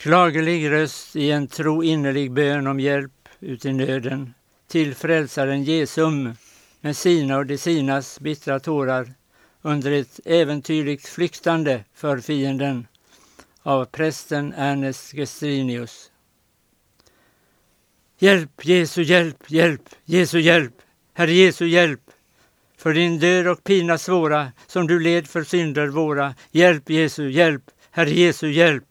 Klagelig röst i en tro innerlig bön om hjälp ut i nöden till frälsaren Jesum med sina och de sinas bittra tårar under ett äventyrligt flyktande för fienden av prästen Ernest Gestrinius. Hjälp, Jesu hjälp, hjälp, Jesu hjälp, Herre Jesu hjälp, för din död och pina svåra som du led för synder våra. Hjälp, Jesu hjälp, Herre Jesu hjälp.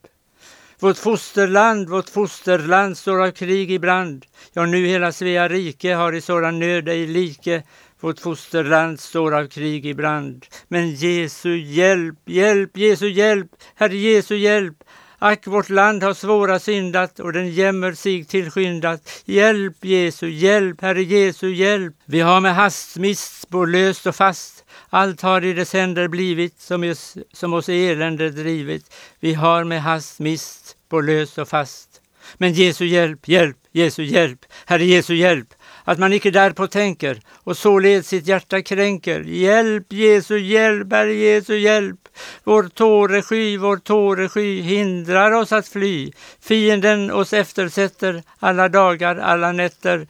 Vårt fosterland, vårt fosterland står av krig i brand. Ja, nu hela Svea rike har i sådan nöd ej like. Vårt fosterland står av krig i brand. Men Jesu hjälp, hjälp, Jesu hjälp, Herre Jesu hjälp. Ack, vårt land har svåra syndat och den jämmer sig tillskyndat. Hjälp, Jesu, hjälp, Herre Jesu, hjälp. Vi har med hast mist både löst och fast. Allt har i dess händer blivit som oss, som oss elände drivit. Vi har med hast mist och lös och fast. Men Jesu hjälp, hjälp, Jesu hjälp, Herre Jesu hjälp att man icke därpå tänker och således sitt hjärta kränker. Hjälp, Jesu hjälp, Herre Jesu hjälp. Vår tåresky, vår tåresky hindrar oss att fly. Fienden oss eftersätter alla dagar, alla nätter.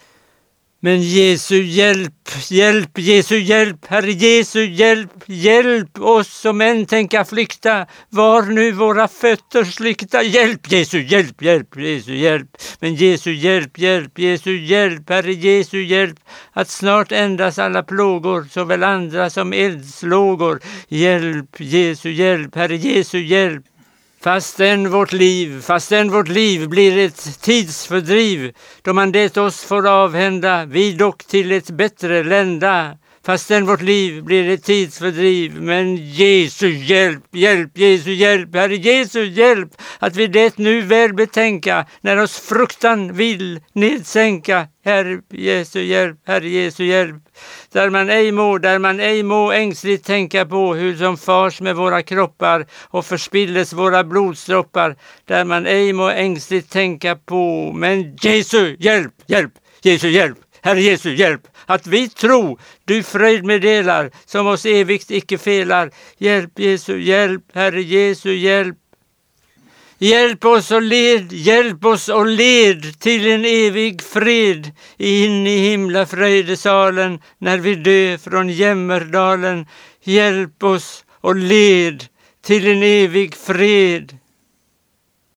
Men Jesu hjälp, hjälp, Jesu hjälp, Herre Jesu hjälp, hjälp oss som än tänka flykta, var nu våra fötter slykta. Hjälp, Jesu hjälp, hjälp, Jesu hjälp. Men Jesu hjälp, hjälp, Jesu hjälp, Herre Jesu hjälp, att snart ändras alla plågor, såväl andra som eldslågor. Hjälp, Jesu hjälp, Herre Jesu hjälp. Fastän vårt liv, fastän vårt liv blir ett tidsfördriv, då man det oss får avhända, vi dock till ett bättre lända. Fastän vårt liv blir ett tidsfördriv, men Jesu hjälp, hjälp, Jesu hjälp, Herre Jesu hjälp, att vi det nu väl betänka, när oss fruktan vill nedsänka. Herre Jesu hjälp, Herre Jesu hjälp, där man ej må, där man ej må ängsligt tänka på hur som fars med våra kroppar och förspilles våra blodsdroppar, där man ej må ängsligt tänka på, men Jesu hjälp, hjälp, Jesu hjälp, Herre Jesu hjälp, att vi tro du fröjd meddelar, som oss evigt icke felar. Hjälp Jesu hjälp, Herre Jesu hjälp. Hjälp oss och led, hjälp oss och led till en evig fred in i himlafröjdesalen när vi dö från Jämmerdalen. Hjälp oss och led till en evig fred